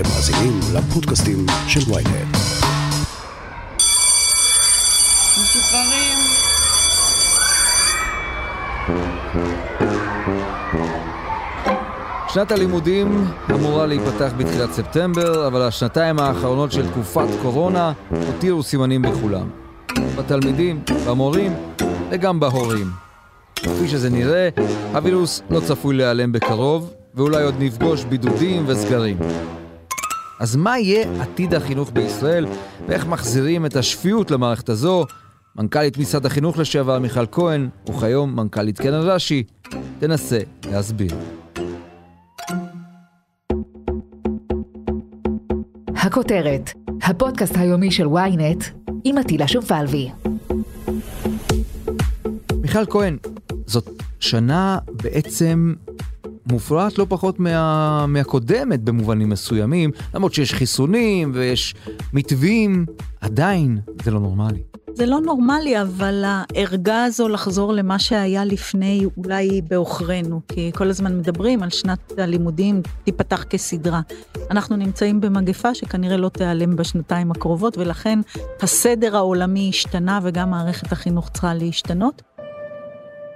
אתם מאזינים לפודקאסטים של ויינט. משוחררים. שנת הלימודים אמורה להיפתח בתחילת ספטמבר, אבל השנתיים האחרונות של תקופת קורונה הותירו סימנים בכולם. בתלמידים, במורים וגם בהורים. כפי שזה נראה, הווירוס לא צפוי להיעלם בקרוב, ואולי עוד נפגוש בידודים וסגרים. אז מה יהיה עתיד החינוך בישראל, ואיך מחזירים את השפיות למערכת הזו? מנכ"לית משרד החינוך לשעבר מיכל כהן, וכיום מנכ"לית קרן רש"י, תנסה להסביר. הכותרת, הפודקאסט היומי של ynet עם עטילה שומפלבי. מיכל כהן, זאת שנה בעצם מופרעת לא פחות מה, מהקודמת במובנים מסוימים, למרות שיש חיסונים ויש מתווים, עדיין זה לא נורמלי. זה לא נורמלי, אבל הערגה הזו לחזור למה שהיה לפני אולי בעוכרינו, כי כל הזמן מדברים על שנת הלימודים תיפתח כסדרה. אנחנו נמצאים במגפה שכנראה לא תיעלם בשנתיים הקרובות, ולכן הסדר העולמי השתנה וגם מערכת החינוך צריכה להשתנות.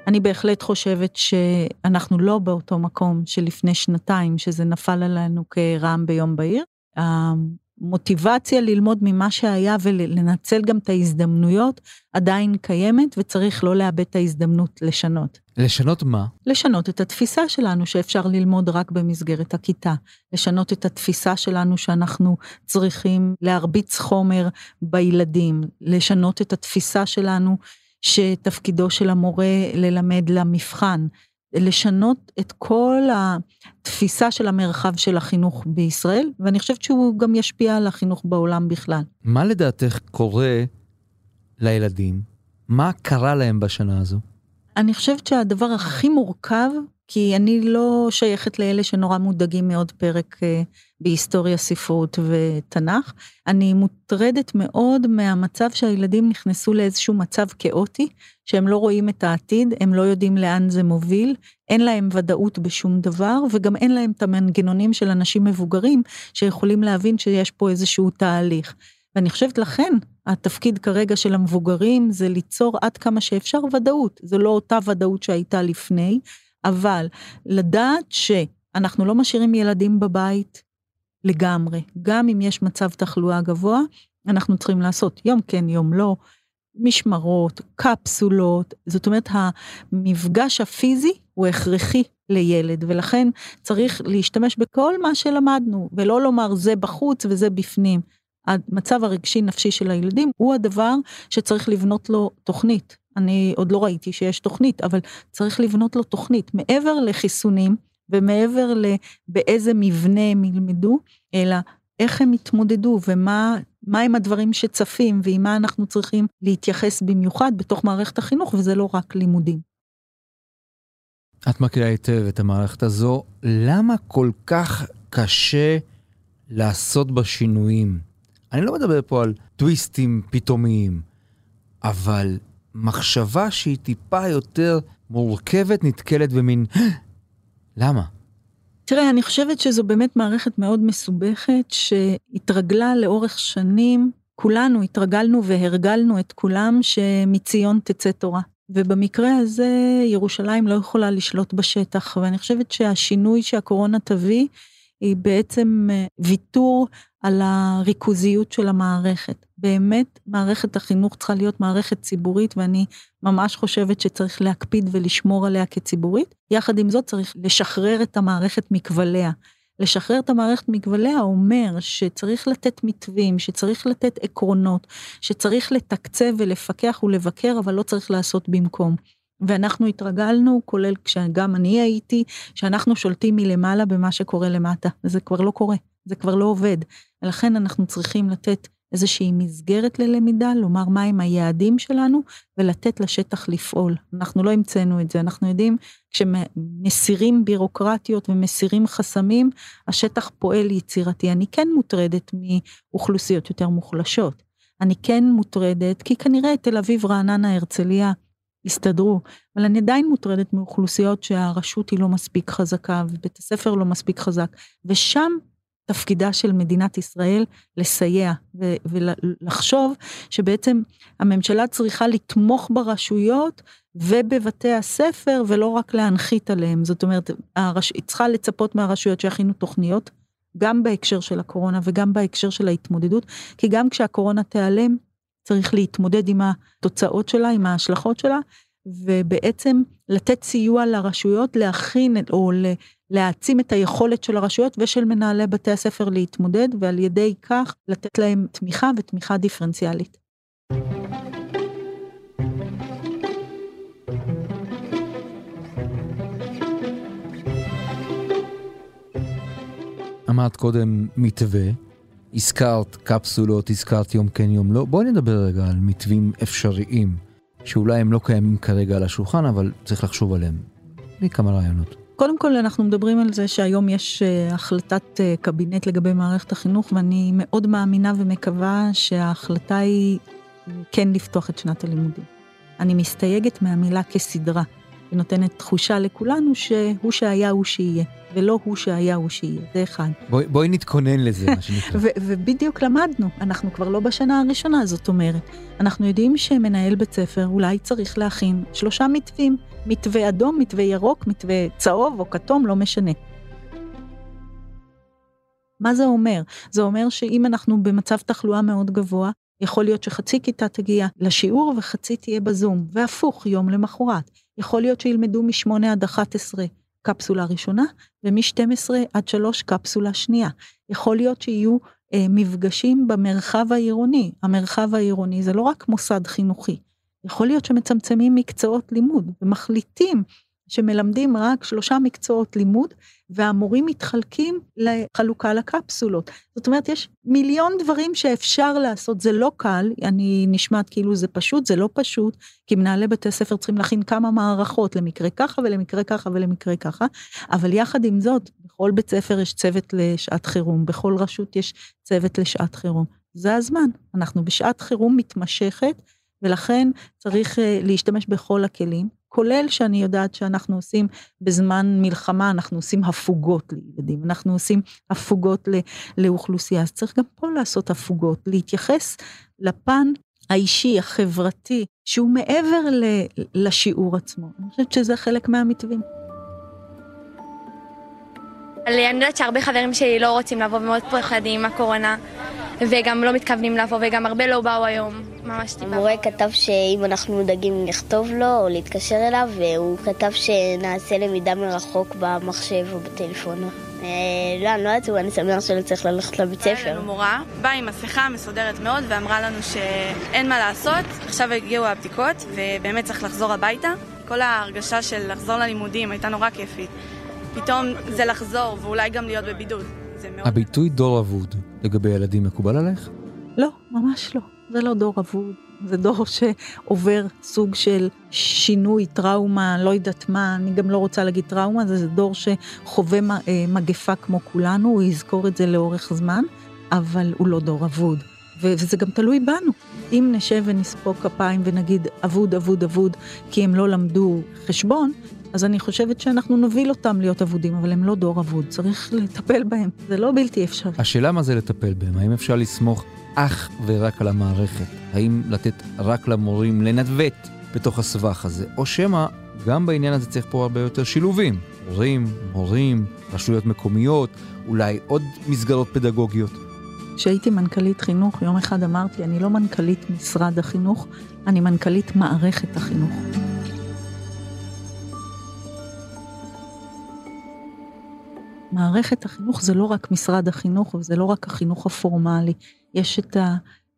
אני בהחלט חושבת שאנחנו לא באותו מקום שלפני שנתיים, שזה נפל עלינו כרעם ביום בהיר. המוטיבציה ללמוד ממה שהיה ולנצל גם את ההזדמנויות עדיין קיימת, וצריך לא לאבד את ההזדמנות לשנות. לשנות מה? לשנות את התפיסה שלנו שאפשר ללמוד רק במסגרת הכיתה. לשנות את התפיסה שלנו שאנחנו צריכים להרביץ חומר בילדים. לשנות את התפיסה שלנו שתפקידו של המורה ללמד למבחן. לשנות את כל התפיסה של המרחב של החינוך בישראל, ואני חושבת שהוא גם ישפיע על החינוך בעולם בכלל. מה לדעתך קורה לילדים? מה קרה להם בשנה הזו? אני חושבת שהדבר הכי מורכב, כי אני לא שייכת לאלה שנורא מודאגים מעוד פרק אה, בהיסטוריה, ספרות ותנ"ך. אני מוטרדת מאוד מהמצב שהילדים נכנסו לאיזשהו מצב כאוטי, שהם לא רואים את העתיד, הם לא יודעים לאן זה מוביל, אין להם ודאות בשום דבר, וגם אין להם את המנגנונים של אנשים מבוגרים שיכולים להבין שיש פה איזשהו תהליך. ואני חושבת לכן, התפקיד כרגע של המבוגרים זה ליצור עד כמה שאפשר ודאות. זו לא אותה ודאות שהייתה לפני, אבל לדעת שאנחנו לא משאירים ילדים בבית לגמרי. גם אם יש מצב תחלואה גבוה, אנחנו צריכים לעשות יום כן, יום לא, משמרות, קפסולות, זאת אומרת, המפגש הפיזי הוא הכרחי לילד, ולכן צריך להשתמש בכל מה שלמדנו, ולא לומר זה בחוץ וזה בפנים. המצב הרגשי נפשי של הילדים הוא הדבר שצריך לבנות לו תוכנית. אני עוד לא ראיתי שיש תוכנית, אבל צריך לבנות לו תוכנית. מעבר לחיסונים, ומעבר לבאיזה מבנה הם ילמדו, אלא איך הם יתמודדו ומה הם הדברים שצפים ועם מה אנחנו צריכים להתייחס במיוחד בתוך מערכת החינוך, וזה לא רק לימודים. את מכירה היטב את המערכת הזו, למה כל כך קשה לעשות בה שינויים? אני לא מדבר פה על טוויסטים פתאומיים, אבל מחשבה שהיא טיפה יותר מורכבת נתקלת במין למה? תראה, אני חושבת שזו באמת מערכת מאוד מסובכת, שהתרגלה לאורך שנים, כולנו התרגלנו והרגלנו את כולם שמציון תצא תורה. ובמקרה הזה ירושלים לא יכולה לשלוט בשטח, ואני חושבת שהשינוי שהקורונה תביא, היא בעצם אה, ויתור על הריכוזיות של המערכת. באמת, מערכת החינוך צריכה להיות מערכת ציבורית, ואני ממש חושבת שצריך להקפיד ולשמור עליה כציבורית. יחד עם זאת, צריך לשחרר את המערכת מכבליה. לשחרר את המערכת מכבליה אומר שצריך לתת מתווים, שצריך לתת עקרונות, שצריך לתקצב ולפקח ולבקר, אבל לא צריך לעשות במקום. ואנחנו התרגלנו, כולל כשגם אני הייתי, שאנחנו שולטים מלמעלה במה שקורה למטה, וזה כבר לא קורה, זה כבר לא עובד. ולכן אנחנו צריכים לתת איזושהי מסגרת ללמידה, לומר מהם היעדים שלנו, ולתת לשטח לפעול. אנחנו לא המצאנו את זה, אנחנו יודעים, כשמסירים בירוקרטיות ומסירים חסמים, השטח פועל יצירתי. אני כן מוטרדת מאוכלוסיות יותר מוחלשות. אני כן מוטרדת, כי כנראה תל אביב, רעננה, הרצליה, יסתדרו, אבל אני עדיין מוטרדת מאוכלוסיות שהרשות היא לא מספיק חזקה ובית הספר לא מספיק חזק, ושם תפקידה של מדינת ישראל לסייע ו- ולחשוב שבעצם הממשלה צריכה לתמוך ברשויות ובבתי הספר ולא רק להנחית עליהם. זאת אומרת, הרש... היא צריכה לצפות מהרשויות שיכינו תוכניות, גם בהקשר של הקורונה וגם בהקשר של ההתמודדות, כי גם כשהקורונה תיעלם, צריך להתמודד עם התוצאות שלה, עם ההשלכות שלה, ובעצם לתת סיוע לרשויות להכין או להעצים את היכולת של הרשויות ושל מנהלי בתי הספר להתמודד, ועל ידי כך לתת להם תמיכה ותמיכה דיפרנציאלית. אמרת קודם מתווה, הזכרת קפסולות, הזכרת יום כן יום לא. בואי נדבר רגע על מתווים אפשריים, שאולי הם לא קיימים כרגע על השולחן, אבל צריך לחשוב עליהם. תני כמה רעיונות. קודם כל אנחנו מדברים על זה שהיום יש uh, החלטת uh, קבינט לגבי מערכת החינוך ואני מאוד מאמינה ומקווה שההחלטה היא כן לפתוח את שנת הלימודים. אני מסתייגת מהמילה כסדרה. היא נותנת תחושה לכולנו שהוא שהיה הוא שיהיה, ולא הוא שהיה הוא שיהיה, זה אחד. בואי, בואי נתכונן לזה, מה שנקרא. ובדיוק למדנו, אנחנו כבר לא בשנה הראשונה, זאת אומרת, אנחנו יודעים שמנהל בית ספר אולי צריך להכין שלושה מתווים, מתווה אדום, מתווה ירוק, מתווה צהוב או כתום, לא משנה. מה זה אומר? זה אומר שאם אנחנו במצב תחלואה מאוד גבוה, יכול להיות שחצי כיתה תגיע לשיעור וחצי תהיה בזום, והפוך יום למחרת. יכול להיות שילמדו מ-8 עד 11 קפסולה ראשונה, ומ-12 עד 3 קפסולה שנייה. יכול להיות שיהיו אה, מפגשים במרחב העירוני. המרחב העירוני זה לא רק מוסד חינוכי. יכול להיות שמצמצמים מקצועות לימוד ומחליטים שמלמדים רק שלושה מקצועות לימוד, והמורים מתחלקים לחלוקה לקפסולות. זאת אומרת, יש מיליון דברים שאפשר לעשות, זה לא קל, אני נשמעת כאילו זה פשוט, זה לא פשוט, כי מנהלי בתי ספר צריכים להכין כמה מערכות למקרה ככה ולמקרה ככה ולמקרה ככה, אבל יחד עם זאת, בכל בית ספר יש צוות לשעת חירום, בכל רשות יש צוות לשעת חירום. זה הזמן, אנחנו בשעת חירום מתמשכת, ולכן צריך אה, להשתמש בכל הכלים. כולל שאני יודעת שאנחנו עושים בזמן מלחמה, אנחנו עושים הפוגות לילדים, אנחנו עושים הפוגות לאוכלוסייה, אז צריך גם פה לעשות הפוגות, להתייחס לפן האישי, החברתי, שהוא מעבר לשיעור עצמו. אני חושבת שזה חלק מהמתווים. אני יודעת שהרבה חברים שלי לא רוצים לבוא ומאוד פוחדים מהקורונה. וגם לא מתכוונים לבוא, וגם הרבה לא באו היום, ממש טיפה. המורה כתב שאם אנחנו מודאגים לכתוב לו או להתקשר אליו, והוא כתב שנעשה למידה מרחוק במחשב או בטלפון. אה, לא, אני לא יודעת, אני שמח שלא צריך ללכת לבית ספר. הייתה לנו מורה, באה עם מסכה מסודרת מאוד ואמרה לנו שאין מה לעשות, עכשיו הגיעו הבדיקות ובאמת צריך לחזור הביתה. כל ההרגשה של לחזור ללימודים הייתה נורא כיפית. פתאום זה לחזור ואולי גם להיות בבידוד. הביטוי דור אבוד לגבי ילדים מקובל עליך? לא, ממש לא. זה לא דור אבוד. זה דור שעובר סוג של שינוי, טראומה, לא יודעת מה, אני גם לא רוצה להגיד טראומה, זה, זה דור שחווה אה, מגפה כמו כולנו, הוא יזכור את זה לאורך זמן, אבל הוא לא דור אבוד. וזה גם תלוי בנו. אם נשב ונספוג כפיים ונגיד אבוד, אבוד, אבוד, כי הם לא למדו חשבון, אז אני חושבת שאנחנו נוביל אותם להיות אבודים, אבל הם לא דור אבוד, צריך לטפל בהם, זה לא בלתי אפשרי. השאלה מה זה לטפל בהם, האם אפשר לסמוך אך ורק על המערכת? האם לתת רק למורים לנווט בתוך הסבך הזה? או שמא גם בעניין הזה צריך פה הרבה יותר שילובים. הורים, מורים, רשויות מקומיות, אולי עוד מסגרות פדגוגיות. כשהייתי מנכ"לית חינוך, יום אחד אמרתי, אני לא מנכ"לית משרד החינוך, אני מנכ"לית מערכת החינוך. מערכת החינוך זה לא רק משרד החינוך וזה לא רק החינוך הפורמלי, יש את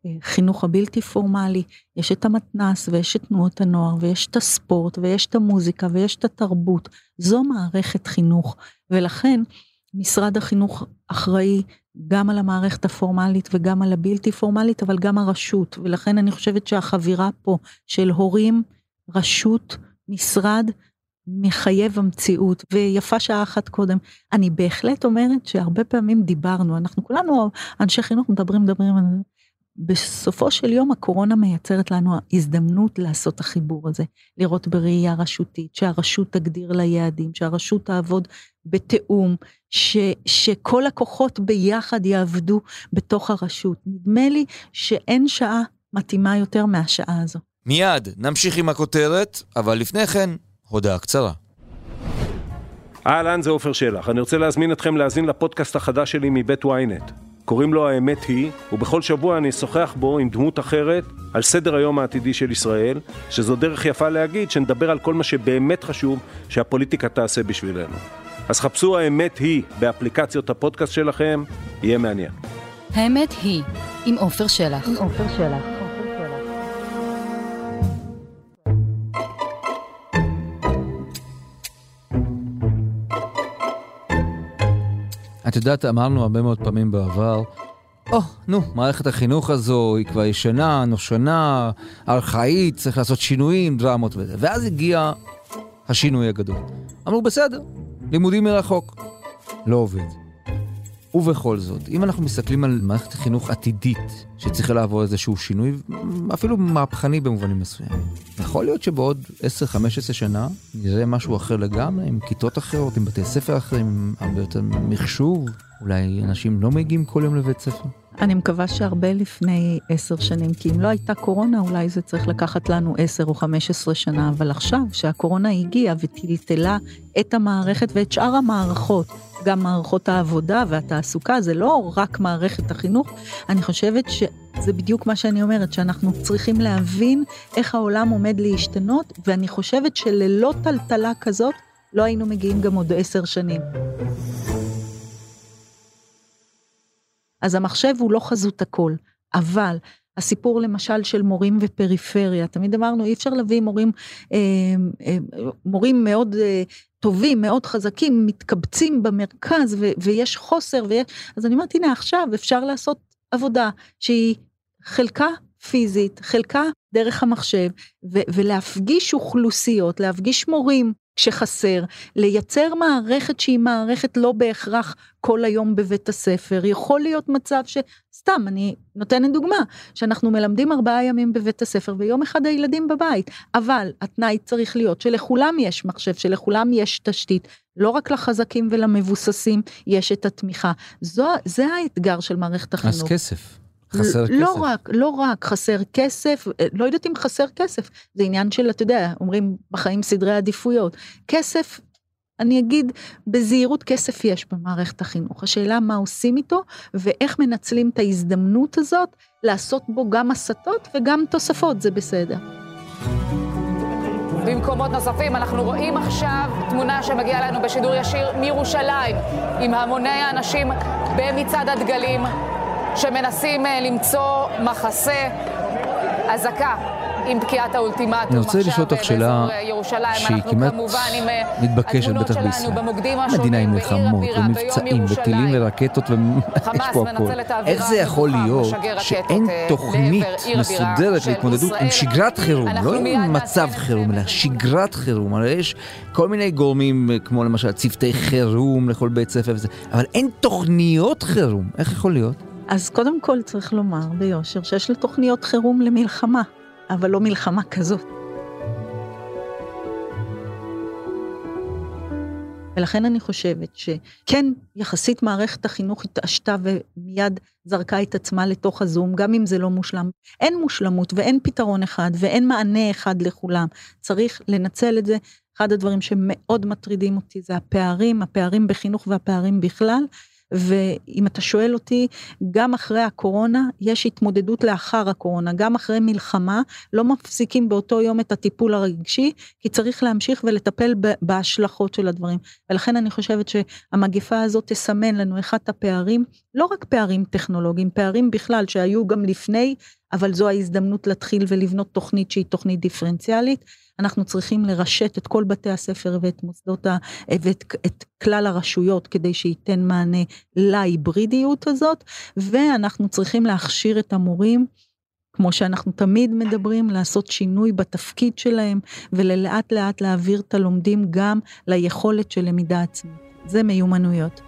החינוך הבלתי פורמלי, יש את המתנ"ס ויש את תנועות הנוער ויש את הספורט ויש את המוזיקה ויש את התרבות, זו מערכת חינוך. ולכן משרד החינוך אחראי גם על המערכת הפורמלית וגם על הבלתי פורמלית אבל גם הרשות. ולכן אני חושבת שהחבירה פה של הורים, רשות, משרד מחייב המציאות, ויפה שעה אחת קודם. אני בהחלט אומרת שהרבה פעמים דיברנו, אנחנו כולנו אנשי חינוך מדברים, מדברים, בסופו של יום הקורונה מייצרת לנו הזדמנות לעשות החיבור הזה, לראות בראייה רשותית, שהרשות תגדיר לה יעדים, שהרשות תעבוד בתיאום, ש, שכל הכוחות ביחד יעבדו בתוך הרשות. נדמה לי שאין שעה מתאימה יותר מהשעה הזו. מיד נמשיך עם הכותרת, אבל לפני כן, הודעה קצרה. אהלן, זה עופר שלח. אני רוצה להזמין אתכם להאזין לפודקאסט החדש שלי מבית ynet. קוראים לו האמת היא, ובכל שבוע אני אשוחח בו עם דמות אחרת על סדר היום העתידי של ישראל, שזו דרך יפה להגיד שנדבר על כל מה שבאמת חשוב שהפוליטיקה תעשה בשבילנו. אז חפשו האמת היא באפליקציות הפודקאסט שלכם, יהיה מעניין. האמת היא, עם עופר שלח. עם עופר שלח. את יודעת, אמרנו הרבה מאוד פעמים בעבר, או, oh, נו, מערכת החינוך הזו היא כבר ישנה, נושנה, ארכאית, צריך לעשות שינויים, דרמות וזה. ואז הגיע השינוי הגדול. אמרו, בסדר, לימודים מרחוק. לא עובד. ובכל זאת, אם אנחנו מסתכלים על מערכת חינוך עתידית, שצריכה לעבור איזשהו שינוי, אפילו מהפכני במובנים מסוימים, יכול להיות שבעוד 10-15 שנה נראה משהו אחר לגמרי, עם כיתות אחרות, עם בתי ספר אחרים, עם הרבה יותר מחשוב, אולי אנשים לא מגיעים כל יום לבית ספר. אני מקווה שהרבה לפני עשר שנים, כי אם לא הייתה קורונה, אולי זה צריך לקחת לנו עשר או חמש עשרה שנה, אבל עכשיו, שהקורונה הגיעה וטלטלה את המערכת ואת שאר המערכות, גם מערכות העבודה והתעסוקה, זה לא רק מערכת החינוך, אני חושבת שזה בדיוק מה שאני אומרת, שאנחנו צריכים להבין איך העולם עומד להשתנות, ואני חושבת שללא טלטלה כזאת, לא היינו מגיעים גם עוד עשר שנים. אז המחשב הוא לא חזות הכל, אבל הסיפור למשל של מורים ופריפריה, תמיד אמרנו אי אפשר להביא מורים, אה, אה, מורים מאוד אה, טובים, מאוד חזקים, מתקבצים במרכז ו, ויש חוסר, ויש, אז אני אומרת הנה עכשיו אפשר לעשות עבודה שהיא חלקה פיזית, חלקה דרך המחשב, ו- ולהפגיש אוכלוסיות, להפגיש מורים כשחסר, לייצר מערכת שהיא מערכת לא בהכרח כל היום בבית הספר. יכול להיות מצב ש... סתם, אני נותנת דוגמה, שאנחנו מלמדים ארבעה ימים בבית הספר ויום אחד הילדים בבית, אבל התנאי צריך להיות שלכולם יש מחשב, שלכולם יש תשתית, לא רק לחזקים ולמבוססים יש את התמיכה. זו, זה האתגר של מערכת החינוך. אז כסף. חסר לא כסף. לא רק, לא רק, חסר כסף, אה, לא יודעת אם חסר כסף, זה עניין של, אתה יודע, אומרים בחיים סדרי עדיפויות. כסף, אני אגיד בזהירות, כסף יש במערכת החינוך. השאלה מה עושים איתו, ואיך מנצלים את ההזדמנות הזאת לעשות בו גם הסטות וגם תוספות, זה בסדר. במקומות נוספים. אנחנו רואים עכשיו תמונה שמגיעה לנו בשידור ישיר מירושלים, עם המוני האנשים במצעד הדגלים. שמנסים אה, למצוא מחסה, אזעקה. עם תקיעת האולטימטום. אני רוצה לשאול אותך שאלה אה, שהיא כמעט אה, מתבקשת בטח בישראל. מדינה עם מלחמות ומבצעים וטילים ורקטות ויש פה הכל. איך זה יכול להיות שאין תוכנית מסודרת להתמודדות עם שגרת חירום, לא עם מצב חירום, אלא שגרת חירום. הרי יש כל מיני גורמים, כמו למשל צוותי חירום לכל בית ספר וזה, אבל אין תוכניות חירום. איך יכול להיות? אז קודם כל צריך לומר ביושר שיש לתוכניות חירום למלחמה, אבל לא מלחמה כזאת. ולכן אני חושבת שכן, יחסית מערכת החינוך התעשתה ומיד זרקה את עצמה לתוך הזום, גם אם זה לא מושלם. אין מושלמות ואין פתרון אחד ואין מענה אחד לכולם. צריך לנצל את זה. אחד הדברים שמאוד מטרידים אותי זה הפערים, הפערים בחינוך והפערים בכלל. ואם אתה שואל אותי, גם אחרי הקורונה יש התמודדות לאחר הקורונה, גם אחרי מלחמה לא מפסיקים באותו יום את הטיפול הרגשי, כי צריך להמשיך ולטפל בהשלכות של הדברים. ולכן אני חושבת שהמגפה הזאת תסמן לנו אחד הפערים, לא רק פערים טכנולוגיים, פערים בכלל שהיו גם לפני, אבל זו ההזדמנות להתחיל ולבנות תוכנית שהיא תוכנית דיפרנציאלית. אנחנו צריכים לרשת את כל בתי הספר ואת מוסדות ה... ואת את כלל הרשויות כדי שייתן מענה להיברידיות הזאת, ואנחנו צריכים להכשיר את המורים. כמו שאנחנו תמיד מדברים, לעשות שינוי בתפקיד שלהם, ולאט לאט להעביר את הלומדים גם ליכולת של למידה עצמית. זה מיומנויות.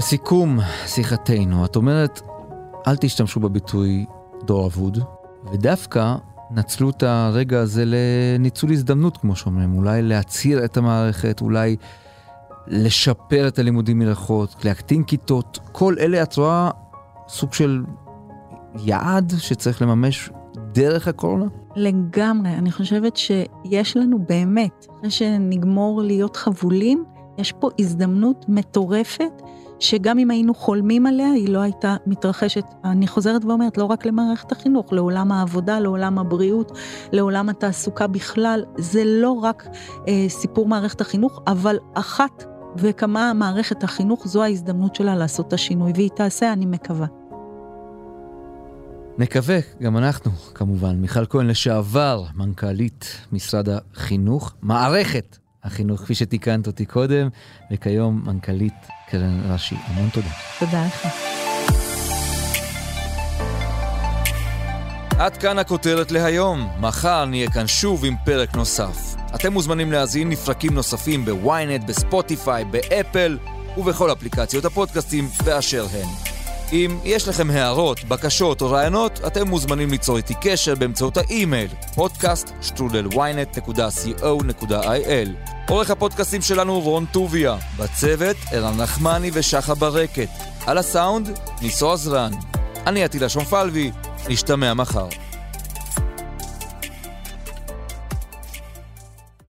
לסיכום שיחתנו, את אומרת, אל תשתמשו בביטוי דור אבוד, ודווקא נצלו את הרגע הזה לניצול הזדמנות, כמו שאומרים, אולי להצהיר את המערכת, אולי לשפר את הלימודים מרחוק, להקטין כיתות, כל אלה את רואה סוג של יעד שצריך לממש דרך הקורונה? לגמרי, אני חושבת שיש לנו באמת, אחרי שנגמור להיות חבולים, יש פה הזדמנות מטורפת שגם אם היינו חולמים עליה, היא לא הייתה מתרחשת. אני חוזרת ואומרת, לא רק למערכת החינוך, לעולם העבודה, לעולם הבריאות, לעולם התעסוקה בכלל. זה לא רק אה, סיפור מערכת החינוך, אבל אחת וכמה מערכת החינוך, זו ההזדמנות שלה לעשות את השינוי, והיא תעשה, אני מקווה. נקווה, גם אנחנו, כמובן. מיכל כהן לשעבר, מנכ"לית משרד החינוך, מערכת החינוך, כפי שתיקנת אותי קודם, וכיום מנכ"לית קרן רש"י. המון תודה. תודה לך. עד כאן הכותרת להיום. מחר נהיה כאן שוב עם פרק נוסף. אתם מוזמנים להזין לפרקים נוספים בוויינט, בספוטיפיי, באפל ובכל אפליקציות הפודקאסטים באשר הן. אם יש לכם הערות, בקשות או רעיונות, אתם מוזמנים ליצור איתי קשר באמצעות האימייל podcast.ynet.co.il עורך הפודקאסטים שלנו רון טוביה, בצוות ערן נחמני ושחה ברקת, על הסאונד ניסו עזרן. אני עטילה שומפלבי, נשתמע מחר.